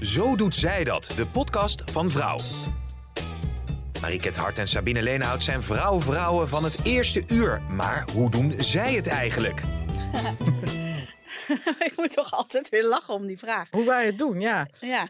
Zo doet zij dat, de podcast van Vrouw. Mariket Hart en Sabine Leenhout zijn vrouw-vrouwen van het eerste uur. Maar hoe doen zij het eigenlijk? ik moet toch altijd weer lachen om die vraag. Hoe wij het doen, ja. Ja.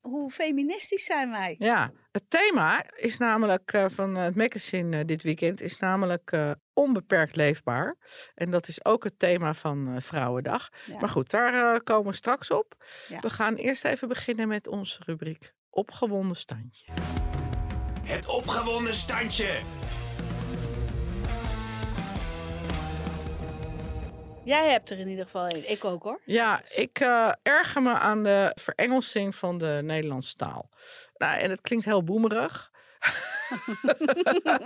Hoe feministisch zijn wij? Ja, het thema is namelijk uh, van het magazine uh, dit weekend is namelijk uh, onbeperkt leefbaar. En dat is ook het thema van Vrouwendag. Ja. Maar goed, daar komen we straks op. Ja. We gaan eerst even beginnen met onze rubriek Opgewonden Standje. Het opgewonden standje. Jij hebt er in ieder geval een. Ik ook hoor. Ja, ik uh, erger me aan de verengelsing van de Nederlandse taal. Nou, en het klinkt heel boemerig.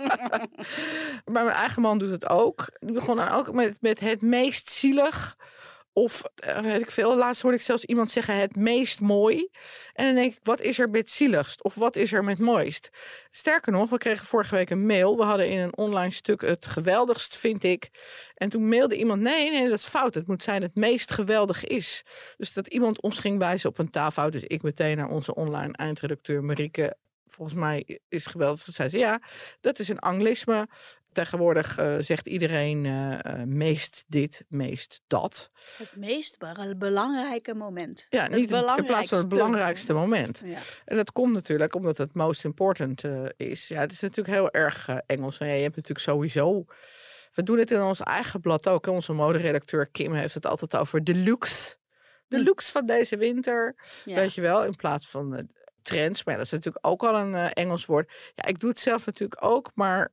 maar mijn eigen man doet het ook. Die begon dan ook met, met het meest zielig. Of uh, weet ik veel, laatst hoorde ik zelfs iemand zeggen het meest mooi. En dan denk ik, wat is er met zieligst? Of wat is er met mooist? Sterker nog, we kregen vorige week een mail. We hadden in een online stuk het geweldigst, vind ik. En toen mailde iemand, nee, nee, dat is fout. Het moet zijn het meest geweldig is. Dus dat iemand ons ging wijzen op een taalfout. Dus ik meteen naar onze online eindredacteur Marieke volgens mij is geweldig. Toen zei ze, ja, dat is een anglisme. Tegenwoordig uh, zegt iedereen uh, meest dit, meest dat. Het meest belangrijke moment. Ja, niet in plaats van het belangrijkste moment. Ja. En dat komt natuurlijk omdat het most important uh, is. Ja, het is natuurlijk heel erg Engels. En ja, je hebt natuurlijk sowieso... We doen het in ons eigen blad ook. Onze moderedacteur Kim heeft het altijd over de looks. De hm. looks van deze winter. Ja. Weet je wel, in plaats van trends. Maar dat is natuurlijk ook al een Engels woord. Ja, ik doe het zelf natuurlijk ook, maar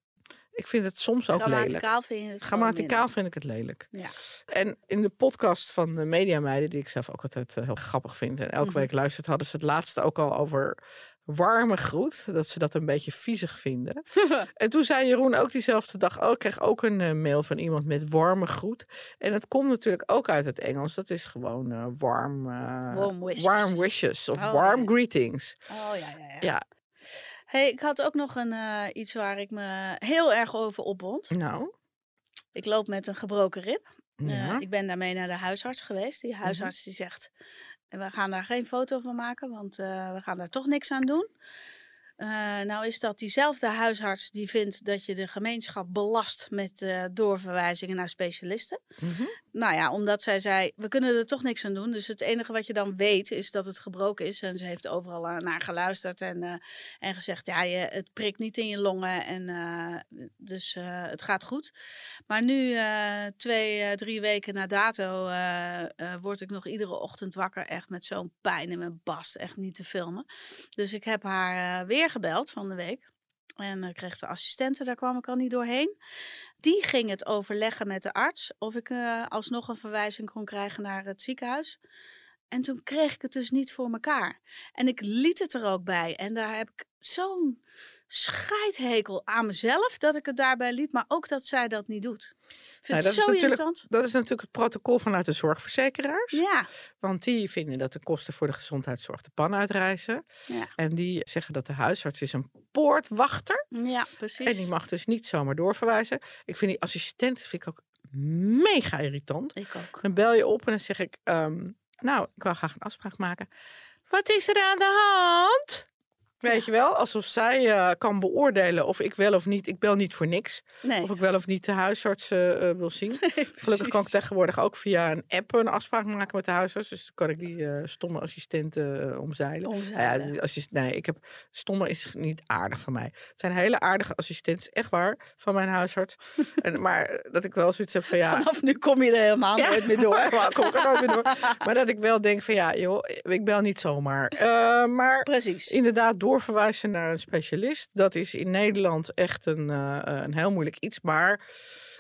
ik vind het soms ook lelijk. Vind je het Grammaticaal vind ik het lelijk. Ja. En in de podcast van de Mediameiden, die ik zelf ook altijd uh, heel grappig vind en elke mm -hmm. week luistert, hadden ze het laatste ook al over warme groet. Dat ze dat een beetje viezig vinden. en toen zei Jeroen ook diezelfde dag, oh, ik kreeg ook een uh, mail van iemand met warme groet. En dat komt natuurlijk ook uit het Engels. Dat is gewoon uh, warm, warm wishes. warm wishes of oh, warm ja. greetings. Oh ja, ja, ja. ja. Hey, ik had ook nog een, uh, iets waar ik me heel erg over opwond. Nou? Ik loop met een gebroken rib. Ja. Uh, ik ben daarmee naar de huisarts geweest. Die huisarts mm -hmm. die zegt, we gaan daar geen foto van maken, want uh, we gaan daar toch niks aan doen. Uh, nou is dat diezelfde huisarts die vindt dat je de gemeenschap belast met uh, doorverwijzingen naar specialisten. Mm -hmm. Nou ja, omdat zij zei, we kunnen er toch niks aan doen. Dus het enige wat je dan weet is dat het gebroken is. En ze heeft overal naar geluisterd en, en gezegd, ja, je, het prikt niet in je longen. En, dus het gaat goed. Maar nu, twee, drie weken na dato, word ik nog iedere ochtend wakker. Echt met zo'n pijn in mijn bast. Echt niet te filmen. Dus ik heb haar weer gebeld van de week. En kreeg de assistente, daar kwam ik al niet doorheen. Die ging het overleggen met de arts of ik uh, alsnog een verwijzing kon krijgen naar het ziekenhuis. En toen kreeg ik het dus niet voor mekaar. En ik liet het er ook bij. En daar heb ik zo'n scheidhekel aan mezelf dat ik het daarbij liet, maar ook dat zij dat niet doet. Ik vind nou, het zo irritant. Dat is natuurlijk het protocol vanuit de zorgverzekeraars. Ja. Want die vinden dat de kosten voor de gezondheidszorg de pan uitreizen. Ja. En die zeggen dat de huisarts is een poortwachter. Ja, precies. En die mag dus niet zomaar doorverwijzen. Ik vind die assistent vind ik ook mega irritant. Ik ook. Dan bel je op en dan zeg ik, um, nou, ik wil graag een afspraak maken. Wat is er aan de hand? Weet je wel, alsof zij uh, kan beoordelen of ik wel of niet, ik bel niet voor niks. Nee. Of ik wel of niet de huisarts uh, wil zien. Nee, Gelukkig kan ik tegenwoordig ook via een app een afspraak maken met de huisarts. Dus dan kan ik die uh, stomme assistenten omzeilen. omzeilen. Ja, assist, nee, ik heb, stomme is niet aardig van mij. Het zijn hele aardige assistenten, echt waar, van mijn huisarts. en, maar dat ik wel zoiets heb van ja. Vanaf nu kom je er helemaal ja, nooit meer door. Maar, kom ik er nooit meer door. Maar dat ik wel denk van ja, joh, ik bel niet zomaar. maar Precies. inderdaad, door doorverwijzen naar een specialist. Dat is in Nederland echt een, uh, een heel moeilijk iets. Maar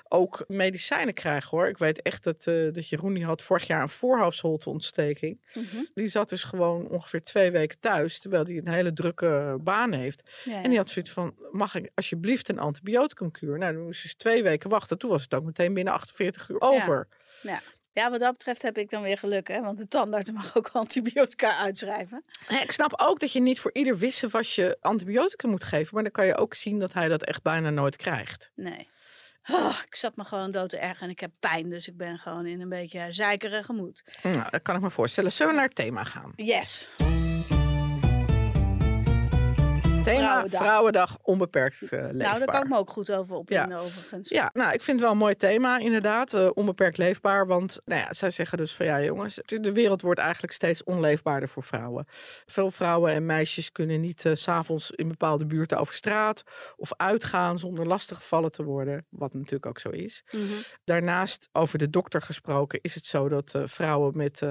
ook medicijnen krijgen hoor. Ik weet echt dat, uh, dat Jeroen die had vorig jaar een voorhoofdholteontsteking. Mm Die zat dus gewoon ongeveer twee weken thuis, terwijl hij een hele drukke baan heeft. En die had zoiets van, mag ik alsjeblieft een antibioticumkuur? Nou, dan moest dus twee weken wachten. Toen was het ook meteen binnen 48 uur over. Ja. Ja, wat dat betreft heb ik dan weer geluk, hè? Want de tandarts mag ook antibiotica uitschrijven. ik snap ook dat je niet voor ieder wisselwasje antibiotica moet geven. Maar dan kan je ook zien dat hij dat echt bijna nooit krijgt. Nee. Oh, ik zat me gewoon dood te erg en ik heb pijn. Dus ik ben gewoon in een beetje zeikerige moed. Nou, dat kan ik me voorstellen. Zullen we naar het thema gaan? Yes. Thema Vrouwendag, Vrouwendag onbeperkt uh, leefbaar. Nou, daar kan ik me ook goed over opwinden ja. overigens. Ja, nou, ik vind het wel een mooi thema inderdaad. Uh, onbeperkt leefbaar. Want nou ja, zij zeggen dus van ja jongens, de wereld wordt eigenlijk steeds onleefbaarder voor vrouwen. Veel vrouwen en meisjes kunnen niet uh, s'avonds in bepaalde buurten over straat of uitgaan zonder lastiggevallen te worden. Wat natuurlijk ook zo is. Mm -hmm. Daarnaast, over de dokter gesproken, is het zo dat vrouwen met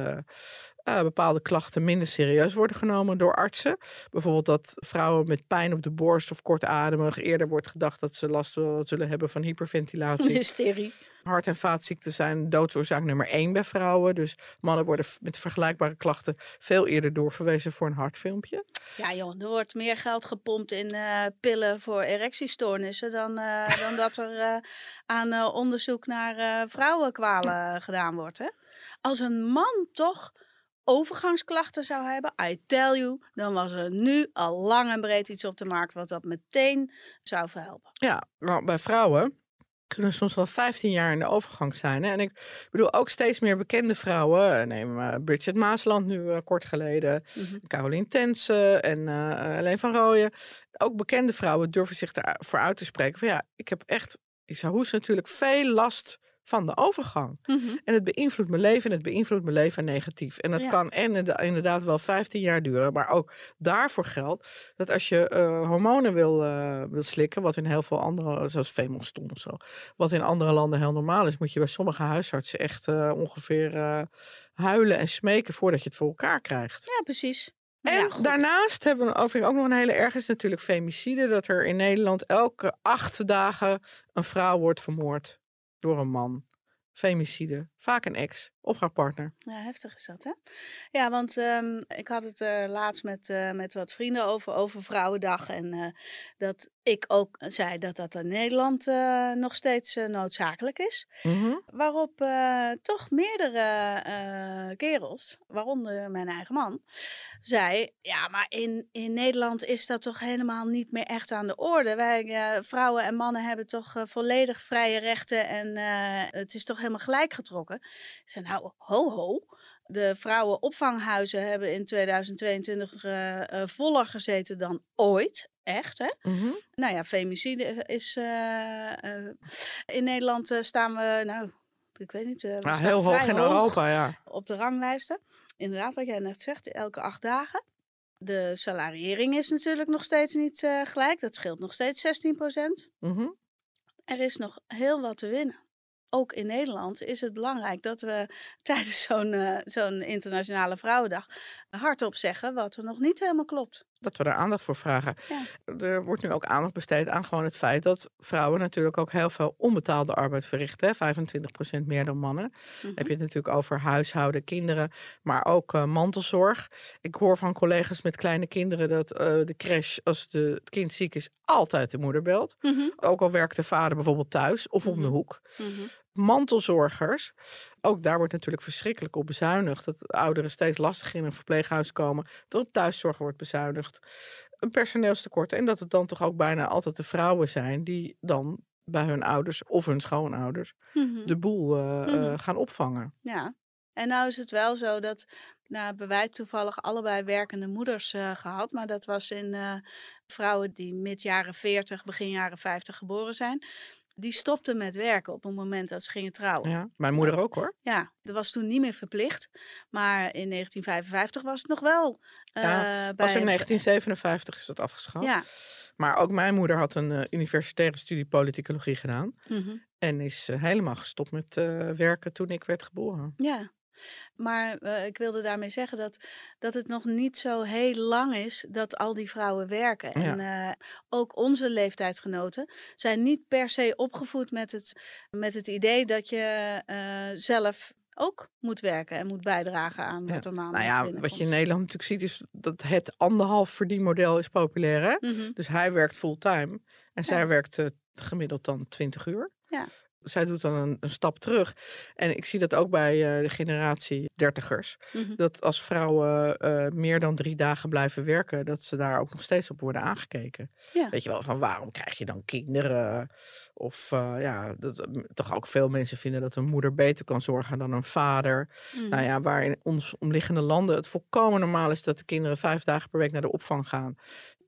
uh, bepaalde klachten minder serieus worden genomen door artsen. Bijvoorbeeld dat vrouwen met pijn op de borst of kortademig eerder wordt gedacht dat ze last zullen hebben van hyperventilatie. Hysterie. Hart- en vaatziekten zijn doodsoorzaak nummer één bij vrouwen. Dus mannen worden met vergelijkbare klachten veel eerder doorverwezen voor een hartfilmpje. Ja joh, er wordt meer geld gepompt in uh, pillen voor erectiestoornissen dan, uh, dan dat er aan onderzoek naar vrouwenkwalen gedaan wordt. Hè? Als een man toch overgangsklachten zou hebben, I tell you, dan was er nu al lang en breed iets op de markt wat dat meteen zou verhelpen. Ja, nou, bij vrouwen kunnen soms wel 15 jaar in de overgang zijn. Hè? En ik bedoel ook steeds meer bekende vrouwen. Neem uh, Bridget Maasland nu uh, kort geleden. Mm -hmm. Caroline Tense en uh, Alleen van Rooyen. Ook bekende vrouwen durven zich ervoor uit te spreken. Van ja, ik heb echt, ik zou hoes natuurlijk veel last van de overgang. Mm -hmm. En het beïnvloedt mijn leven en het beïnvloedt mijn leven negatief. En dat ja. kan en inderdaad wel 15 jaar duren. Maar ook daarvoor geldt dat als je uh, hormonen wil, uh, wil slikken, wat in heel veel andere, zoals Femoston of zo, wat in andere landen heel normaal is, moet je bij sommige huisartsen echt uh, ongeveer huilen en smeken voordat je het voor elkaar krijgt. Ja, precies. En ja, daarnaast hebben we over ook nog een hele erg is natuurlijk femicide. Dat er in Nederland elke acht dagen een vrouw wordt vermoord door een man. Femicide, vaak een ex of haar partner. Ja, heftig is dat, hè? Ja, want um, ik had het er uh, laatst met, uh, met wat vrienden over, over Vrouwendag. En uh, dat ik ook zei dat dat in Nederland nog steeds noodzakelijk is. Mm -hmm. Waarop toch meerdere kerels, waaronder mijn eigen man, zei... Ja, maar in, in Nederland is dat toch helemaal niet meer echt aan de orde. Wij, vrouwen en mannen hebben toch volledig vrije rechten en het is toch helemaal gelijk getrokken. Ik zei, nou, ho ho. De vrouwenopvanghuizen hebben in 2022 uh, uh, voller gezeten dan ooit. Echt, hè? Mm -hmm. Nou ja, femicide is... Uh, in Nederland staan we, nou, ik weet niet... We heel hoog in Europa, ja. Op de ranglijsten. Inderdaad, wat jij net zegt, elke acht dagen. De salariering is natuurlijk nog steeds niet gelijk. Dat scheelt nog steeds 16 procent. Mm -hmm. Er is nog heel wat te winnen ook in Nederland is het belangrijk dat we tijdens zo'n uh, zo'n internationale vrouwendag hardop zeggen wat er nog niet helemaal klopt. Dat we daar aandacht voor vragen. Ja. Er wordt nu ook aandacht besteed aan gewoon het feit dat vrouwen natuurlijk ook heel veel onbetaalde arbeid verrichten. 25% meer dan mannen. Mm -hmm. Heb je het natuurlijk over huishouden, kinderen, maar ook uh, mantelzorg. Ik hoor van collega's met kleine kinderen dat uh, de crash, als de, het kind ziek is, altijd de moeder belt. Mm -hmm. Ook al werkt de vader bijvoorbeeld thuis of om mm -hmm. de hoek. Mantelzorgers, ook daar wordt natuurlijk verschrikkelijk op bezuinigd. Dat ouderen steeds lastiger in een verpleeghuis komen. Dat op thuiszorg wordt bezuinigd. Een personeelstekort. En dat het dan toch ook bijna altijd de vrouwen zijn die dan bij hun ouders of hun schoonouders mm -hmm. de boel uh, mm -hmm. uh, gaan opvangen. Ja, en nou is het wel zo dat, nou hebben wij toevallig allebei werkende moeders uh, gehad, maar dat was in vrouwen die mid jaren 40, begin jaren 50 geboren zijn die stopte met werken op het moment dat ze gingen trouwen. Ja, mijn moeder ook hoor. Ja, dat was toen niet meer verplicht. Maar in 1955 was het nog wel. Uh, ja, bij... was in 1957 is dat afgeschaft. Ja. Maar ook mijn moeder had een uh, universitaire studie politicologie gedaan. Mm -hmm. En is uh, helemaal gestopt met werken toen ik werd geboren. Ja. Maar uh, ik wilde daarmee zeggen dat, dat het nog niet zo heel lang is dat al die vrouwen werken. En uh, ook onze leeftijdsgenoten zijn niet per se opgevoed met het, met het idee dat je uh, zelf ook moet werken en moet bijdragen aan wat er maanden Nou ja, wat je in Nederland natuurlijk ziet is dat het anderhalf verdienmodel is populair. Hè? Mm -hmm. Dus hij werkt fulltime en ja. zij werkt gemiddeld dan 20 uur. Ja zij doet dan een, een, stap terug. En ik zie dat ook bij uh, de generatie dertigers. Mm -hmm. Dat als vrouwen uh, meer dan drie dagen blijven werken, dat ze daar ook nog steeds op worden aangekeken. Ja. Weet je wel, van waarom krijg je dan kinderen? Of uh, ja, dat, toch ook veel mensen vinden dat een moeder beter kan zorgen dan een vader. Mm -hmm. Nou ja, waar in ons omliggende landen het volkomen normaal is dat de kinderen vijf dagen per week naar de opvang gaan.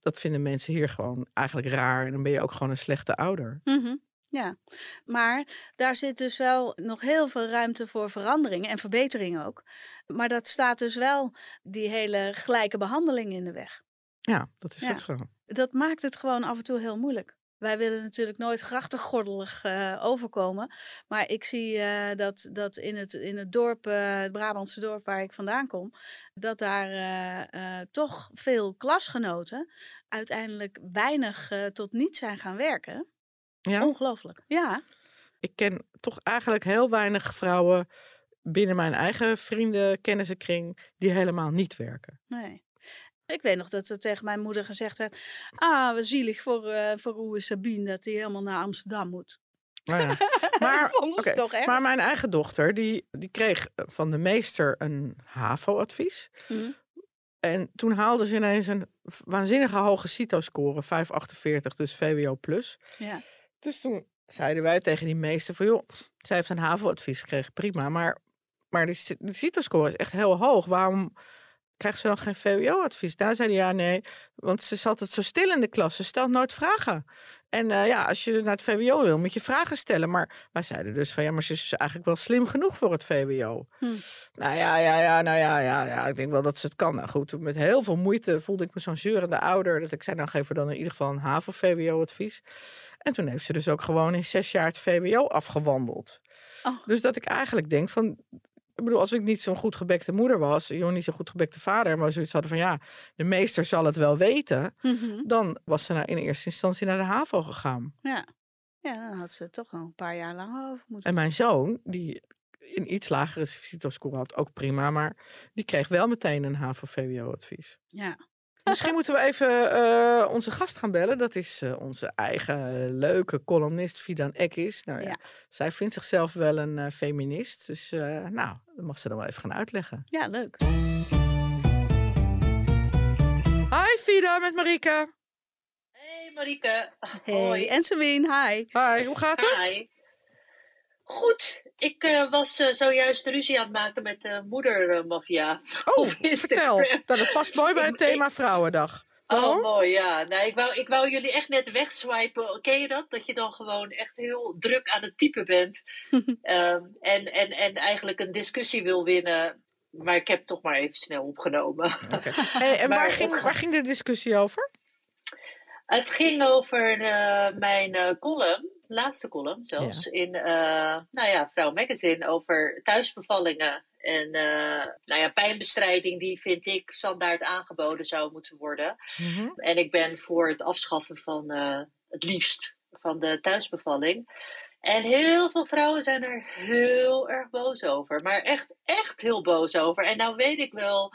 Dat vinden mensen hier gewoon eigenlijk raar. En dan ben je ook gewoon een slechte ouder. Mm -hmm. Ja, maar daar zit dus wel nog heel veel ruimte voor veranderingen en verbeteringen ook. Maar dat staat dus wel die hele gelijke behandeling in de weg. Ja, dat is ja. ook zo. Dat maakt het gewoon af en toe heel moeilijk. Wij willen natuurlijk nooit grachtengordelig uh, overkomen. Maar ik zie uh, dat, dat in, het, in het dorp, uh, het Brabantse dorp waar ik vandaan kom, dat daar toch veel klasgenoten uiteindelijk weinig tot niet zijn gaan werken. Ja? Ongelooflijk. Ja. Ik ken toch eigenlijk heel weinig vrouwen binnen mijn eigen vrienden, kennissenkring, die helemaal niet werken. Nee. Ik weet nog dat er tegen mijn moeder gezegd werd: Ah, we zielig voor, uh, voor Oe Sabine dat hij helemaal naar Amsterdam moet. Nou ja. maar, okay. toch maar mijn eigen dochter, die, die kreeg van de meester een HAVO-advies. Mm. En toen haalde ze ineens een waanzinnige hoge CITO-score, 548, dus VWO+. Ja. Dus toen zeiden wij tegen die meester van, joh, zij heeft een HAVO-advies gekregen, prima. Maar, maar die, die CITO-score is echt heel hoog. Waarom krijgt ze dan geen VWO-advies? Daar zei hij, ja, nee, want ze zat het zo stil in de klas. Ze stelt nooit vragen. En uh, ja, als je naar het VWO wil, moet je vragen stellen. Maar wij zeiden dus van, ja, maar ze is eigenlijk wel slim genoeg voor het VWO. Hm. Nou ja, ja, ja, nou ja, ja, ja, ik denk wel dat ze het kan. Nou goed, met heel veel moeite voelde ik me zo'n zeurende ouder. Dat ik zei, nou geef er dan in ieder geval een HAVO-VWO-advies. En toen heeft ze dus ook gewoon in zes jaar het VWO afgewandeld. Oh. Dus dat ik eigenlijk denk van, ik bedoel, als ik niet zo'n goed gebekte moeder was, joh, niet zo'n goed gebekte vader, maar zoiets hadden van ja, de meester zal het wel weten, mm -hmm. dan was ze nou in eerste instantie naar de HAVO gegaan. Ja. ja, dan had ze toch nog een paar jaar langer over moeten. En mijn zoon, die een iets lagere CITO-score had, ook prima, maar die kreeg wel meteen een HAVO-VWO-advies. Ja. Misschien moeten we even uh, onze gast gaan bellen. Dat is uh, onze eigen uh, leuke columnist Fidan Ekis. Nou ja, Ja. zij vindt zichzelf wel een eh, feminist. Dus nou, dat mag ze dan wel even gaan uitleggen. Ja, leuk. Hi Fida, met Marike. Hey Marieke. Hey, Hoi. en Sabine, hi. Hi, hoe gaat het? Hi. Goed, ik eh, was eh, zojuist ruzie aan het maken met de moedermafia. Oh, vertel. Dat past mooi bij het Ik- thema Vrouwendag. Oh, mooi, ja. Nou, ik, wou, ik wou jullie echt net wegswipen. Ken je dat? Dat je dan gewoon echt heel druk aan het typen bent. Ehm, en, en, en eigenlijk een discussie wil winnen. Maar ik heb het toch maar even snel opgenomen. Hey, en Maar waar ging, waar ging de discussie over? Het ging over eh, mijn column, laatste column zelfs, in eh, nou ja, Vrouw Magazine over thuisbevallingen. En eh, nou ja, pijnbestrijding, die vind ik standaard aangeboden zou moeten worden. Mhm. En ik ben voor het afschaffen van eh, het liefst van de thuisbevalling. En heel veel vrouwen zijn er heel erg boos over. Maar echt, echt heel boos over. En nou weet ik wel.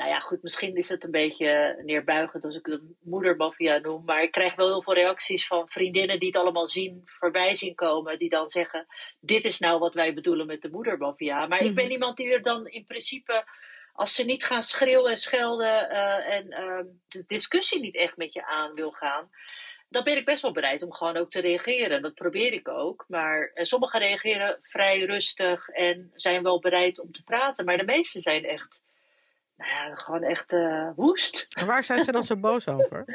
Nou ja, goed, misschien is het een beetje neerbuigend als ik de moedermafia noem. Maar ik krijg wel heel veel reacties van vriendinnen die het allemaal zien, voorbij zien komen. Die dan zeggen: Dit is nou wat wij bedoelen met de moedermafia. Maar ik ben Mhm. iemand die er dan in principe als ze niet gaan schreeuwen en schelden eh, en ehm, de discussie niet echt met je aan wil gaan, dan ben ik best wel bereid om gewoon ook te reageren. Dat probeer ik ook. Maar eh, sommigen reageren vrij rustig en zijn wel bereid om te praten. Maar de meesten zijn echt, nou ja, gewoon echt eh, woest. En waar zijn ze dan zo boos over?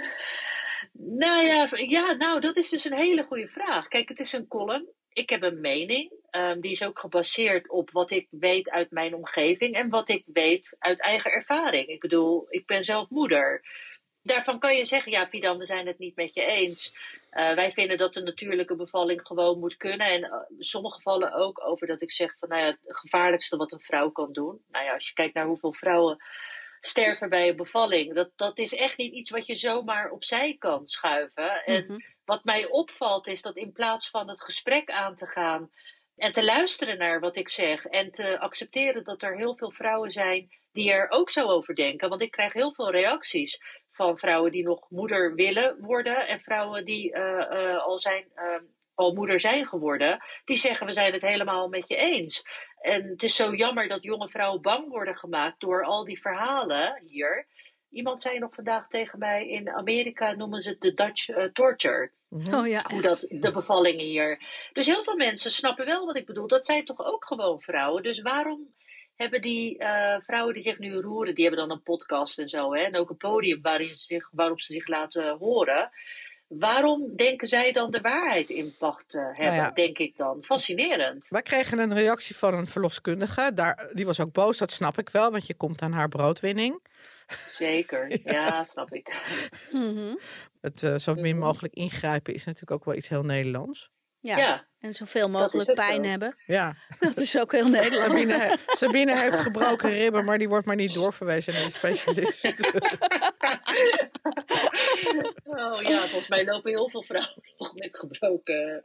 Nou ja, ja, nou, dat is dus een hele goede vraag. Kijk, het is een column. Ik heb een mening. Ehm, die is ook gebaseerd op wat ik weet uit mijn omgeving en wat ik weet uit eigen ervaring. Ik bedoel, ik ben zelf moeder. Daarvan kan je zeggen, ja, Fidan, we zijn het niet met je eens. Uh, wij vinden dat de natuurlijke bevalling gewoon moet kunnen. En uh, sommige gevallen ook over dat ik zeg van, nou ja, het gevaarlijkste wat een vrouw kan doen. Nou ja, als je kijkt naar hoeveel vrouwen sterven bij een bevalling, dat, dat is echt niet iets wat je zomaar opzij kan schuiven. En mm -hmm. wat mij opvalt is dat in plaats van het gesprek aan te gaan en te luisteren naar wat ik zeg en te accepteren dat er heel veel vrouwen zijn die er ook zo over denken. Want ik krijg heel veel reacties van vrouwen die nog moeder willen worden en vrouwen die uh, uh, al, zijn, uh, al moeder zijn geworden, die zeggen we zijn het helemaal met je eens. En het is zo jammer dat jonge vrouwen bang worden gemaakt door al die verhalen hier. Iemand zei nog vandaag tegen mij, in Amerika noemen ze het de Dutch uh, torture. Oh ja, Hoe dat, de bevallingen hier. Dus heel veel mensen snappen wel wat ik bedoel. Dat zijn toch ook gewoon vrouwen. Dus waarom hebben die uh, vrouwen die zich nu roeren, die hebben dan een podcast en zo, hè, en ook een podium waarin ze zich, waarop ze zich laten horen. Waarom denken zij dan de waarheid in pacht te hebben, nou ja. denk ik dan? Fascinerend. Wij kregen een reactie van een verloskundige. Daar, die was ook boos, dat snap ik wel, want je komt aan haar broodwinning. Zeker, ja, ja snap ik. Mhm. Het uh, zo min mogelijk ingrijpen is natuurlijk ook wel iets heel Nederlands. Ja. Ja. En zoveel mogelijk pijn zo. hebben. Ja, Dat is ook heel Nederlands. Sabine, Sabine heeft gebroken ribben, maar die wordt maar niet doorverwezen naar de specialist. Oh ja, volgens mij lopen heel veel vrouwen met gebroken.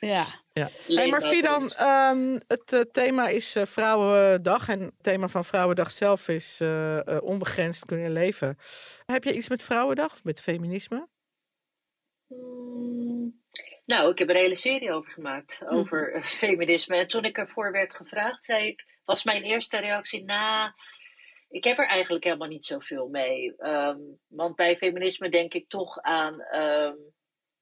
Ja. Ja. Hey, maar Fidan, um, het uh, thema is uh, Vrouwendag. En het thema van Vrouwendag zelf is uh, onbegrensd kunnen leven. Heb je iets met Vrouwendag of met feminisme? Hmm. Nou, ik heb er een hele serie over gemaakt, over mm -hmm. feminisme. En toen ik ervoor werd gevraagd, zei ik, was mijn eerste reactie, nou, ik heb er eigenlijk helemaal niet zoveel mee. Um, want bij feminisme denk ik toch aan um,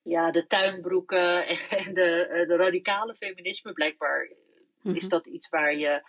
ja, de tuinbroeken en, en de, de, radicale feminisme. Blijkbaar mm -hmm. is dat iets waar je,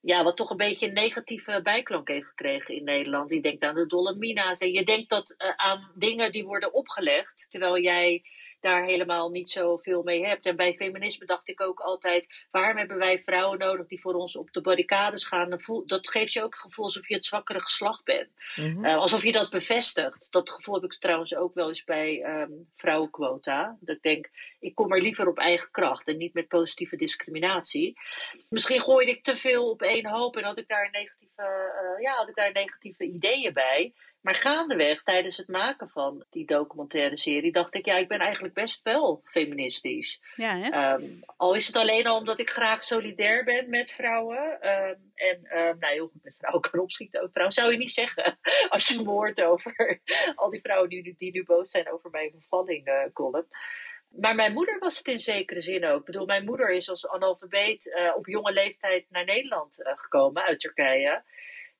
ja, wat toch een beetje een negatieve bijklank heeft gekregen in Nederland. Je denkt aan de Dolomina's en je denkt dat uh, aan dingen die worden opgelegd, terwijl jij daar helemaal niet zoveel mee hebt. En bij feminisme dacht ik ook altijd, waarom hebben wij vrouwen nodig die voor ons op de barricades gaan? Dat geeft je ook het gevoel alsof je het zwakkere geslacht bent. Mm -hmm. uh, alsof je dat bevestigt. Dat gevoel heb ik trouwens ook wel eens bij um, vrouwenquota. Dat ik denk, ik kom er liever op eigen kracht en niet met positieve discriminatie. Misschien gooide ik te veel op één hoop en had ik daar negatieve, uh, ja, had ik daar negatieve ideeën bij. Maar gaandeweg, tijdens het maken van die documentaire serie, dacht ik, ja, ik ben eigenlijk best wel feministisch. Ja, hè? Um, al is het alleen al omdat ik graag solidair ben met vrouwen. Um, en, um, nou heel goed, met vrouwen kan opschieten ook trouwens. Zou je niet zeggen, als je me hoort over al die vrouwen die, die nu boos zijn over mijn bevalling uh, column. Maar mijn moeder was het in zekere zin ook. Ik bedoel, mijn moeder is als analfabeet uh, op jonge leeftijd naar Nederland uh, gekomen uit Turkije.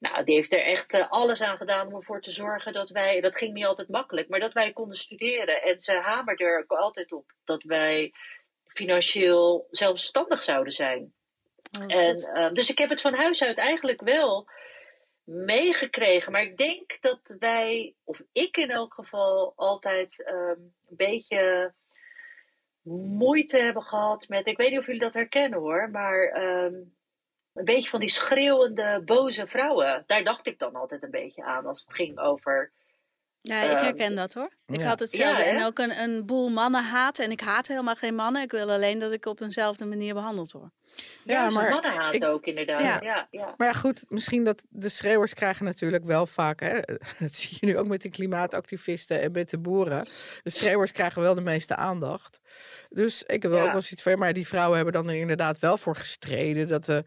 Nou, die heeft er echt uh, alles aan gedaan om ervoor te zorgen dat wij, dat ging niet altijd makkelijk, maar dat wij konden studeren. En ze hamerde er ook altijd op dat wij financieel zelfstandig zouden zijn. Oh, en, uh, dus ik heb het van huis uit eigenlijk wel meegekregen. Maar ik denk dat wij, of ik in elk geval, altijd um, een beetje moeite hebben gehad met. Ik weet niet of jullie dat herkennen hoor, maar. Um, een beetje van die schreeuwende, boze vrouwen. Daar dacht ik dan altijd een beetje aan als het ging over. Ja, ik herken um, dat hoor. Ik ja. had hetzelfde. Ja, en ook een, een boel mannen haat. En ik haat helemaal geen mannen. Ik wil alleen dat ik op eenzelfde manier behandeld word. Ja, ja maar mannen haat ik, ook inderdaad. Ja. Ja, ja. Maar ja, goed, misschien dat de schreeuwers krijgen natuurlijk wel vaak, hè, dat zie je nu ook met de klimaatactivisten en met de boeren. De schreeuwers krijgen wel de meeste aandacht. Dus ik heb wel ook wel zoiets van, maar die vrouwen hebben dan er inderdaad wel voor gestreden dat de,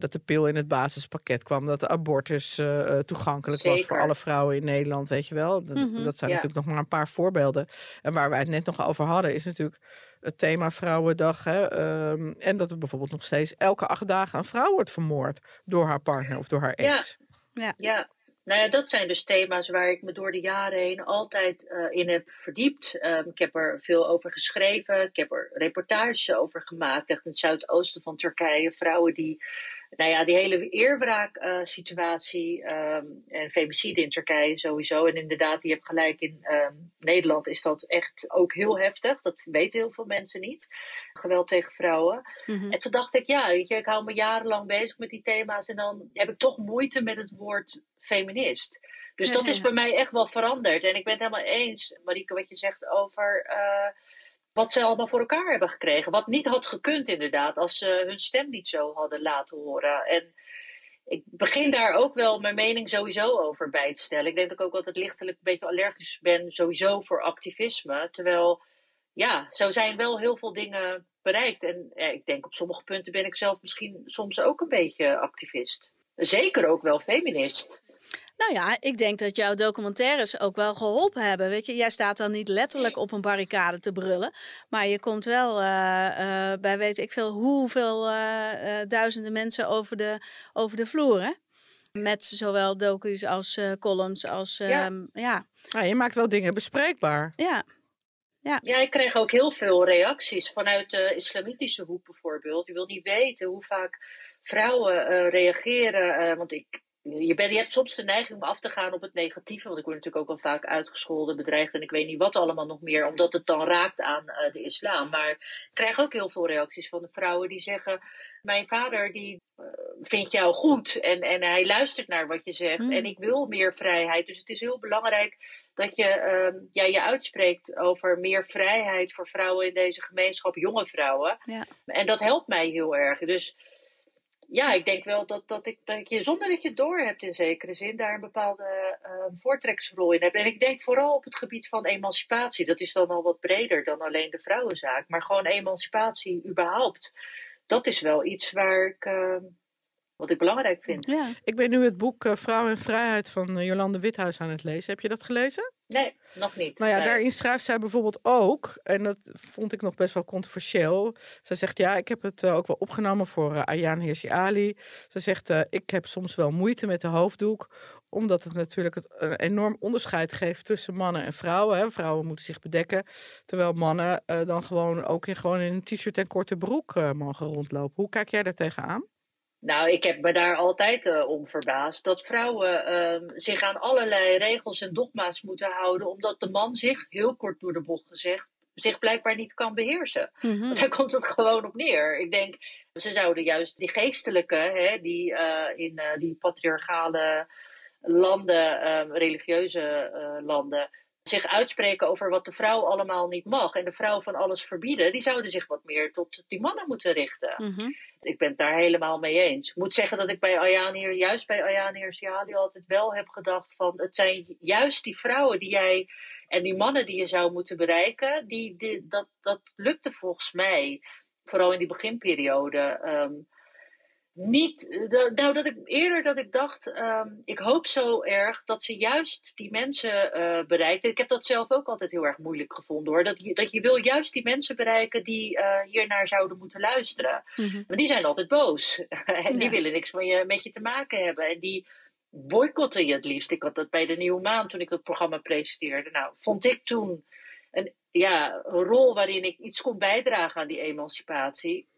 dat de pil in het basispakket kwam, dat de abortus uh, toegankelijk Zeker. was voor alle vrouwen in Nederland, weet je wel. Dat, mm -hmm. dat zijn natuurlijk nog maar een paar voorbeelden. En waar wij het net nog over hadden, is natuurlijk het thema Vrouwendag. Hè? Um, en dat er bijvoorbeeld nog steeds elke acht dagen een vrouw wordt vermoord door haar partner of door haar ex. Ja, ja. ja. Nou ja, dat zijn dus thema's waar ik me door de jaren heen altijd uh, in heb verdiept. Um, ik heb er veel over geschreven. Ik heb er reportages over gemaakt. Echt in het zuidoosten van Turkije. Vrouwen die nou ja, die hele eerwraak-situatie uh, um, en femicide in Turkije sowieso. En inderdaad, je hebt gelijk, in um, Nederland is dat echt ook heel heftig. Dat weten heel veel mensen niet. Geweld tegen vrouwen. Mm -hmm. En toen dacht ik, ja, weet je, ik hou me jarenlang bezig met die thema's. En dan heb ik toch moeite met het woord feminist. Dus dat is bij mij echt wel veranderd. En ik ben het helemaal eens, Marieke, wat je zegt over uh, wat ze allemaal voor elkaar hebben gekregen. Wat niet had gekund, inderdaad, als ze hun stem niet zo hadden laten horen. En ik begin daar ook wel mijn mening sowieso over bij te stellen. Ik denk dat ik ook altijd lichtelijk een beetje allergisch ben, sowieso voor activisme. Terwijl, ja, zo zijn wel heel veel dingen bereikt. En ik denk op sommige punten ben ik zelf misschien soms ook een beetje activist. Zeker ook wel feminist. Nou ja, ik denk dat jouw documentaires ook wel geholpen hebben. Weet je, jij staat dan niet letterlijk op een barricade te brullen. Maar je komt wel uh, bij weet ik veel hoeveel uh, duizenden mensen over de, over de vloer. Hè? Met zowel docu's als columns. Als, ja. Ehm, ja. ja. je maakt wel dingen bespreekbaar. Ja. Ja. ja, ik kreeg ook heel veel reacties vanuit de islamitische hoek bijvoorbeeld. Je wil niet weten hoe vaak vrouwen reageren. want ik, je, bent, je hebt soms de neiging om af te gaan op het negatieve. Want ik word natuurlijk ook al vaak uitgescholden, bedreigd en ik weet niet wat allemaal nog meer. Omdat het dan raakt aan uh, de islam. Maar ik krijg ook heel veel reacties van de vrouwen die zeggen... Mijn vader die uh, vindt jou goed en, en hij luistert naar wat je zegt. Hmm. En ik wil meer vrijheid. Dus het is heel belangrijk dat je uh, ja, je uitspreekt over meer vrijheid voor vrouwen in deze gemeenschap, jonge vrouwen. Ja. En dat helpt mij heel erg. Dus ja, ik denk wel dat, dat, ik, dat je zonder dat je het door hebt in zekere zin daar een bepaalde uh, voortrekkersrol in hebt. En ik denk vooral op het gebied van emancipatie. Dat is dan al wat breder dan alleen de vrouwenzaak. Maar gewoon emancipatie überhaupt. Dat is wel iets waar ik, uh, wat ik belangrijk vind. Ja. Ik ben nu het boek uh, Vrouw en Vrijheid van eh, Jolande Withuis aan het lezen. Heb je dat gelezen? Nee, nog niet. Nou ja, daarin schrijft zij bijvoorbeeld ook, en dat vond ik nog best wel controversieel. Ze zegt, ja, ik heb het uh, ook wel opgenomen voor uh, Ayaan Hirsi Ali. Ze zegt, uh, ik heb soms wel moeite met de hoofddoek, omdat het natuurlijk een enorm onderscheid geeft tussen mannen en vrouwen. Hè. Vrouwen moeten zich bedekken, terwijl mannen dan gewoon ook in, gewoon in een t-shirt en korte broek mogen rondlopen. Hoe kijk jij daar tegenaan? Nou, ik heb me daar altijd uh, om verbaasd. Dat vrouwen uh, zich aan allerlei regels en dogma's moeten houden. Omdat de man zich, heel kort door de bocht gezegd, zich blijkbaar niet kan beheersen. Mm -hmm. Daar komt het gewoon op neer. Ik denk, ze zouden juist die geestelijke, hè, die uh, in die patriarchale landen, ehm, religieuze landen zich uitspreken over wat de vrouw allemaal niet mag en de vrouw van alles verbieden, die zouden zich wat meer tot die mannen moeten richten. Mm -hmm. Ik ben het daar helemaal mee eens. Ik moet zeggen dat ik bij Ayaan hier, juist bij Ayaan Hirsiali altijd wel heb gedacht van het zijn juist die vrouwen die jij en die mannen die je zou moeten bereiken, die, die dat, dat lukte volgens mij, vooral in die beginperiode. Um, niet, nou dat ik eerder dat ik dacht, um, ik hoop zo erg dat ze juist die mensen uh, bereiken. Ik heb dat zelf ook altijd heel erg moeilijk gevonden hoor. Dat je, dat je wil juist die mensen bereiken die uh, hiernaar zouden moeten luisteren. Mm -hmm. Maar die zijn altijd boos. en die ja. willen niks van je, met je te maken hebben. En die boycotten je het liefst. Ik had dat bij de Nieuwe Maan toen ik dat programma presenteerde. Nou, vond ik toen een, ja, een rol waarin ik iets kon bijdragen aan die emancipatie.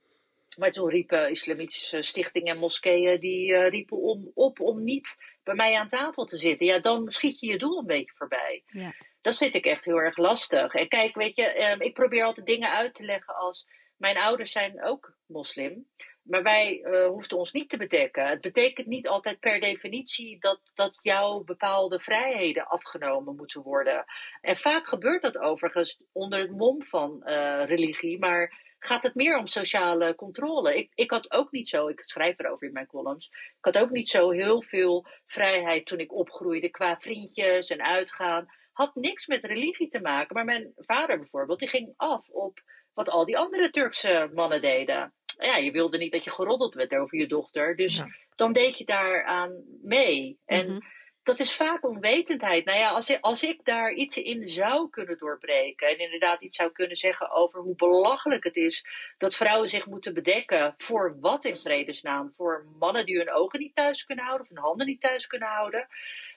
Maar toen riepen islamitische stichtingen en moskeeën die uh, riepen om, op om niet bij mij aan tafel te zitten. Ja, dan schiet je je doel een beetje voorbij. Ja. Dat vind ik echt heel erg lastig. En kijk, weet je, um, ik probeer altijd dingen uit te leggen als... Mijn ouders zijn ook moslim. Maar wij uh, hoefden ons niet te bedekken. Het betekent niet altijd per definitie dat, dat jouw bepaalde vrijheden afgenomen moeten worden. En vaak gebeurt dat overigens onder het mom van uh, religie. Maar gaat het meer om sociale controle. Ik, ik had ook niet zo, ik schrijf erover in mijn columns, ik had ook niet zo heel veel vrijheid toen ik opgroeide qua vriendjes en uitgaan. Had niks met religie te maken, maar mijn vader bijvoorbeeld, die ging af op wat al die andere Turkse mannen deden. Ja, je wilde niet dat je geroddeld werd over je dochter, dus ja. dan deed je daaraan mee. En mm -hmm dat is vaak onwetendheid. Nou ja, als ik, als ik daar iets in zou kunnen doorbreken en inderdaad iets zou kunnen zeggen over hoe belachelijk het is dat vrouwen zich moeten bedekken voor wat in vredesnaam? Voor mannen die hun ogen niet thuis kunnen houden of hun handen niet thuis kunnen houden.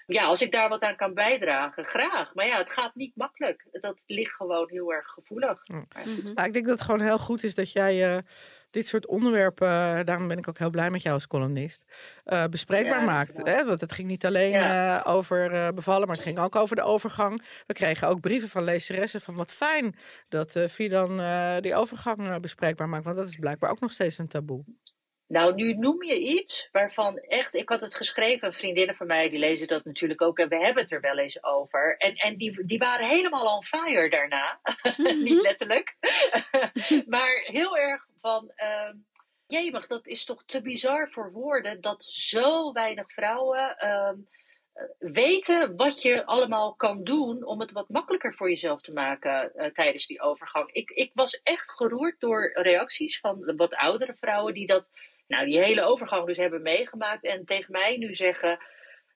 Ja, als ik daar wat aan kan bijdragen, graag. Maar ja, het gaat niet makkelijk. Dat ligt gewoon heel erg gevoelig. Mm -hmm. nou, ik denk dat het gewoon heel goed is dat jij uh, dit soort onderwerpen, uh, daarom ben ik ook heel blij met jou als columnist, uh, bespreekbaar ja, maakt. Ja. Hè? Want het ging niet alleen ja. over bevallen, maar het ging ook over de overgang. We kregen ook brieven van lezeressen van wat fijn dat Fidan die overgang bespreekbaar maakt. Want dat is blijkbaar ook nog steeds een taboe. Nou, nu noem je iets waarvan echt, ik had het geschreven, vriendinnen van mij die lezen dat natuurlijk ook en we hebben het er wel eens over. En, en die, die waren helemaal on fire daarna, niet letterlijk, maar heel erg van, uh, jemig, dat is toch te bizar voor woorden dat zo weinig vrouwen uh, weten wat je allemaal kan doen om het wat makkelijker voor jezelf te maken uh, tijdens die overgang. Ik, ik was echt geroerd door reacties van wat oudere vrouwen die dat nou, die hele overgang dus hebben meegemaakt en tegen mij nu zeggen: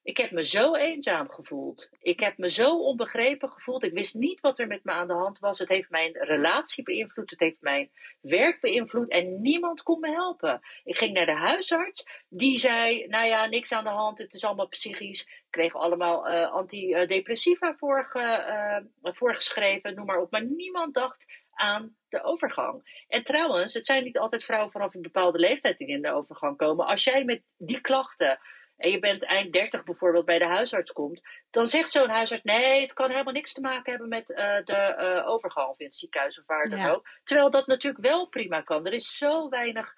Ik heb me zo eenzaam gevoeld. Ik heb me zo onbegrepen gevoeld. Ik wist niet wat er met me aan de hand was. Het heeft mijn relatie beïnvloed. Het heeft mijn werk beïnvloed. En niemand kon me helpen. Ik ging naar de huisarts. Die zei: Nou ja, niks aan de hand. Het is allemaal psychisch. Ik kreeg allemaal uh, antidepressiva uh, voorgeschreven. Noem maar op. Maar niemand dacht aan de overgang. En trouwens, het zijn niet altijd vrouwen vanaf een bepaalde leeftijd die in de overgang komen. Als jij met die klachten en je bent eind 30 bijvoorbeeld bij de huisarts komt, dan zegt zo'n huisarts: nee, het kan helemaal niks te maken hebben met uh, de uh, overgang of in het ziekenhuis of waar dan ja. ook. Terwijl dat natuurlijk wel prima kan. Er is zo weinig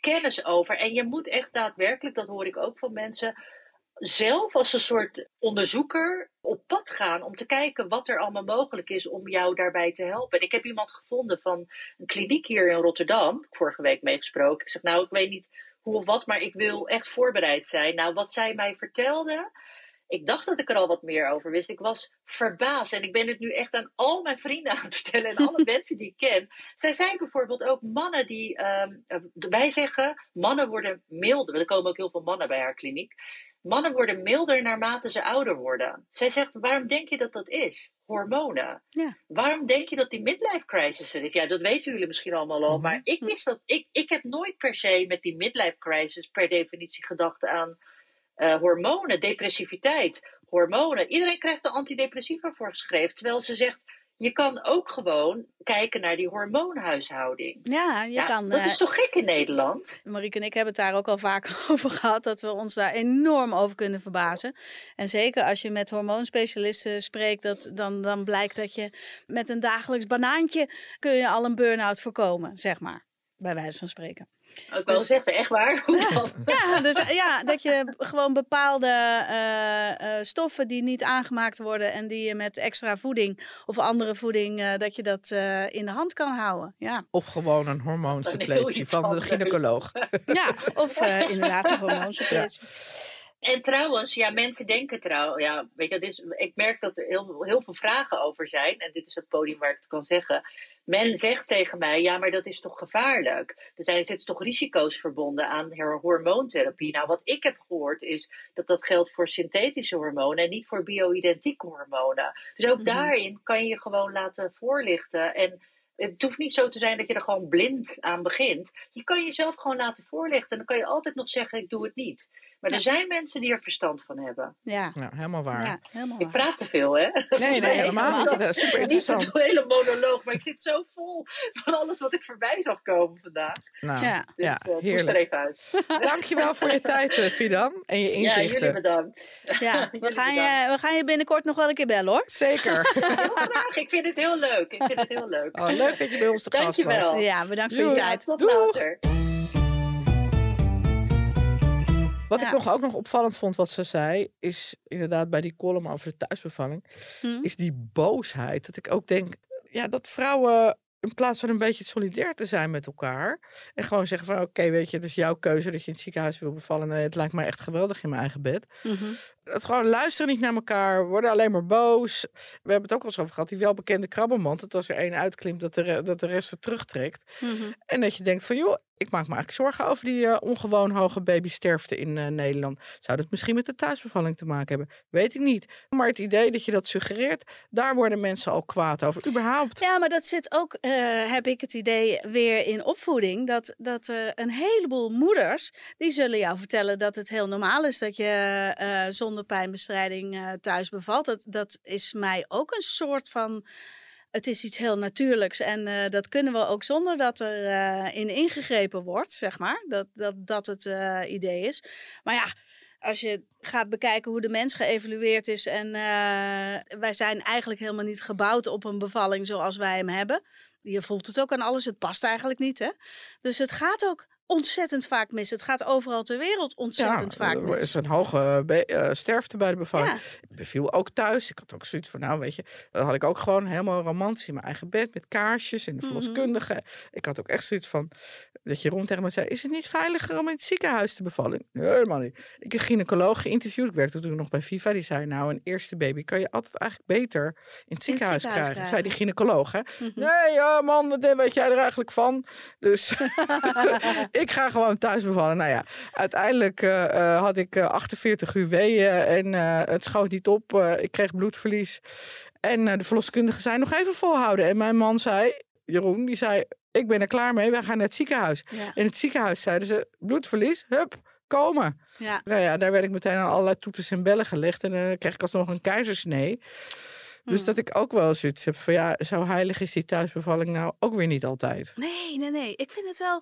kennis over. En je moet echt daadwerkelijk, dat hoor ik ook van mensen, zelf als een soort onderzoeker op pad gaan om te kijken wat er allemaal mogelijk is om jou daarbij te helpen. En ik heb iemand gevonden van een kliniek hier in Rotterdam, vorige week meegesproken. Ik zeg, nou, ik weet niet hoe of wat, maar ik wil echt voorbereid zijn. Nou, wat zij mij vertelde, ik dacht dat ik er al wat meer over wist. Ik was verbaasd en ik ben het nu echt aan al mijn vrienden aan het vertellen en alle mensen die ik ken. Zij zijn bijvoorbeeld ook mannen die, um, wij zeggen, mannen worden milder. Er komen ook heel veel mannen bij haar kliniek. Mannen worden milder naarmate ze ouder worden. Zij zegt, waarom denk je dat dat is? Hormonen. Ja. Waarom denk je dat die midlife crisis er is? Ja, dat weten jullie misschien allemaal al. Maar ik wist dat. Ik, ik heb nooit per se met die midlife crisis per definitie gedacht aan uh, hormonen, depressiviteit, hormonen. Iedereen krijgt er antidepressiva voorgeschreven. Terwijl ze zegt, je kan ook gewoon kijken naar die hormoonhuishouding. Ja, je ja, kan. Dat uh, is toch gek in Nederland? Marieke en ik hebben het daar ook al vaak over gehad, dat we ons daar enorm over kunnen verbazen. En zeker als je met hormoonspecialisten spreekt, dat, dan, dan blijkt dat je met een dagelijks banaantje kun je al een burn-out voorkomen, zeg maar. Bij wijze van spreken. Ik wil dus, zeggen, echt waar? Ja, dus, ja, dat je gewoon bepaalde uh, uh, stoffen die niet aangemaakt worden en die je met extra voeding of andere voeding, uh, dat je dat in de hand kan houden. Ja. Of gewoon een hormoonsuppletie van de gynaecoloog. Ja, of inderdaad een hormoonsuppletie. Ja. En trouwens, ja, mensen denken trouwens, ja, weet je, dit is, ik merk dat er heel, heel veel vragen over zijn. En dit is het podium waar ik het kan zeggen. Men zegt tegen mij, ja, maar dat is toch gevaarlijk? Er zijn zitten toch risico's verbonden aan hormoontherapie? Nou, wat ik heb gehoord is dat dat geldt voor synthetische hormonen en niet voor bio-identieke hormonen. Dus ook mm -hmm. daarin kan je je gewoon laten voorlichten. En het hoeft niet zo te zijn dat je er gewoon blind aan begint. Je kan jezelf gewoon laten voorlichten en dan kan je altijd nog zeggen, ik doe het niet. Maar ja. er zijn mensen die er verstand van hebben. Ja, ja helemaal waar. Ja, helemaal ik praat te veel, hè? Nee, nee, helemaal niet. Dat is super interessant. Niet een hele monoloog, maar ik zit zo vol van alles wat ik voorbij zag komen vandaag. Nou, ja, dus, ja uh, heerlijk. er even uit. Dankjewel voor je tijd, uh, Fidan, en je inzichten. Ja, jullie bedankt. Ja, we gaan, je, we gaan je binnenkort nog wel een keer bellen, hoor. Zeker. heel graag. Ik vind het heel leuk. Ik vind het heel leuk. Oh, leuk dat je bij ons te gast was. Dankjewel. Ja, bedankt voor je tijd. Tot Doeg. later. Wat Ja. ik nog ook nog opvallend vond wat ze zei, is inderdaad bij die column over de thuisbevalling, Hm? is die boosheid. Dat ik ook denk, ja, dat vrouwen in plaats van een beetje solidair te zijn met elkaar en gewoon zeggen van oké, weet je, het is jouw keuze dat je in het ziekenhuis wil bevallen. Nee, het lijkt mij echt geweldig in mijn eigen bed. Mhm. Het gewoon luisteren niet naar elkaar, worden alleen maar boos. We hebben het ook wel eens over gehad, die welbekende krabbelmand. Dat als er één uitklimt, dat de, dat de rest het terugtrekt. Mhm. En dat je denkt van joh, ik maak me eigenlijk zorgen over die eh, ongewoon hoge babysterfte in eh, Nederland. Zou dat misschien met de thuisbevalling te maken hebben? Weet ik niet. Maar het idee dat je dat suggereert, daar worden mensen al kwaad over. Überhaupt. Ja, maar dat zit ook, eh, heb ik het idee, weer in opvoeding. Dat, dat een heleboel moeders, die zullen jou vertellen dat het heel normaal is dat je zonder pijnbestrijding thuis bevalt. Dat, dat is mij ook een soort van... Het is iets heel natuurlijks en eh, dat kunnen we ook zonder dat er eh, in ingegrepen wordt, zeg maar. Dat dat, dat het eh, idee is. Maar ja, als je gaat bekijken hoe de mens geëvalueerd is en wij zijn eigenlijk helemaal niet gebouwd op een bevalling zoals wij hem hebben. Je voelt het ook aan alles, het past eigenlijk niet. Hè? Dus het gaat ook ontzettend vaak mis. Het gaat overal ter wereld ontzettend ja, vaak er mis. is een hoge eh, sterfte bij de bevalling. Ja. Ik beviel ook thuis. Ik had ook zoiets van, nou weet je, dan had ik ook gewoon helemaal romantisch in mijn eigen bed met kaarsjes en de Mhm. verloskundige. Ik had ook echt zoiets van, dat Jeroen tegen me zei, is het niet veiliger om in het ziekenhuis te bevallen? Nee, helemaal niet. Ik heb een gynaecoloog geïnterviewd. Ik werkte toen nog bij Viva. Die zei, nou een eerste baby kan je altijd eigenlijk beter in het ziekenhuis, ziekenhuis krijgen. Zei die krijgen. gynaecoloog, hè? Mhm. Nee, ja, man, wat weet jij er eigenlijk van? Dus ik ga gewoon thuis bevallen. Nou ja, uiteindelijk eh, eh, had ik eh, 48 uur weeën en eh, het schoot niet op. Eh, ik kreeg bloedverlies. En eh, de verloskundige zei nog even volhouden. En mijn man zei, Jeroen, die zei, ik ben er klaar mee. Wij gaan naar het ziekenhuis. Ja, In het ziekenhuis zeiden ze, bloedverlies, hup, komen. ja. Nou ja, daar werd ik meteen aan allerlei toeters en bellen gelegd. En dan kreeg ik alsnog een keizersnee. Dus Mm. dat ik ook wel zoiets heb van ja, zo heilig is die thuisbevalling nou ook weer niet altijd. Nee, nee, nee. Ik vind het wel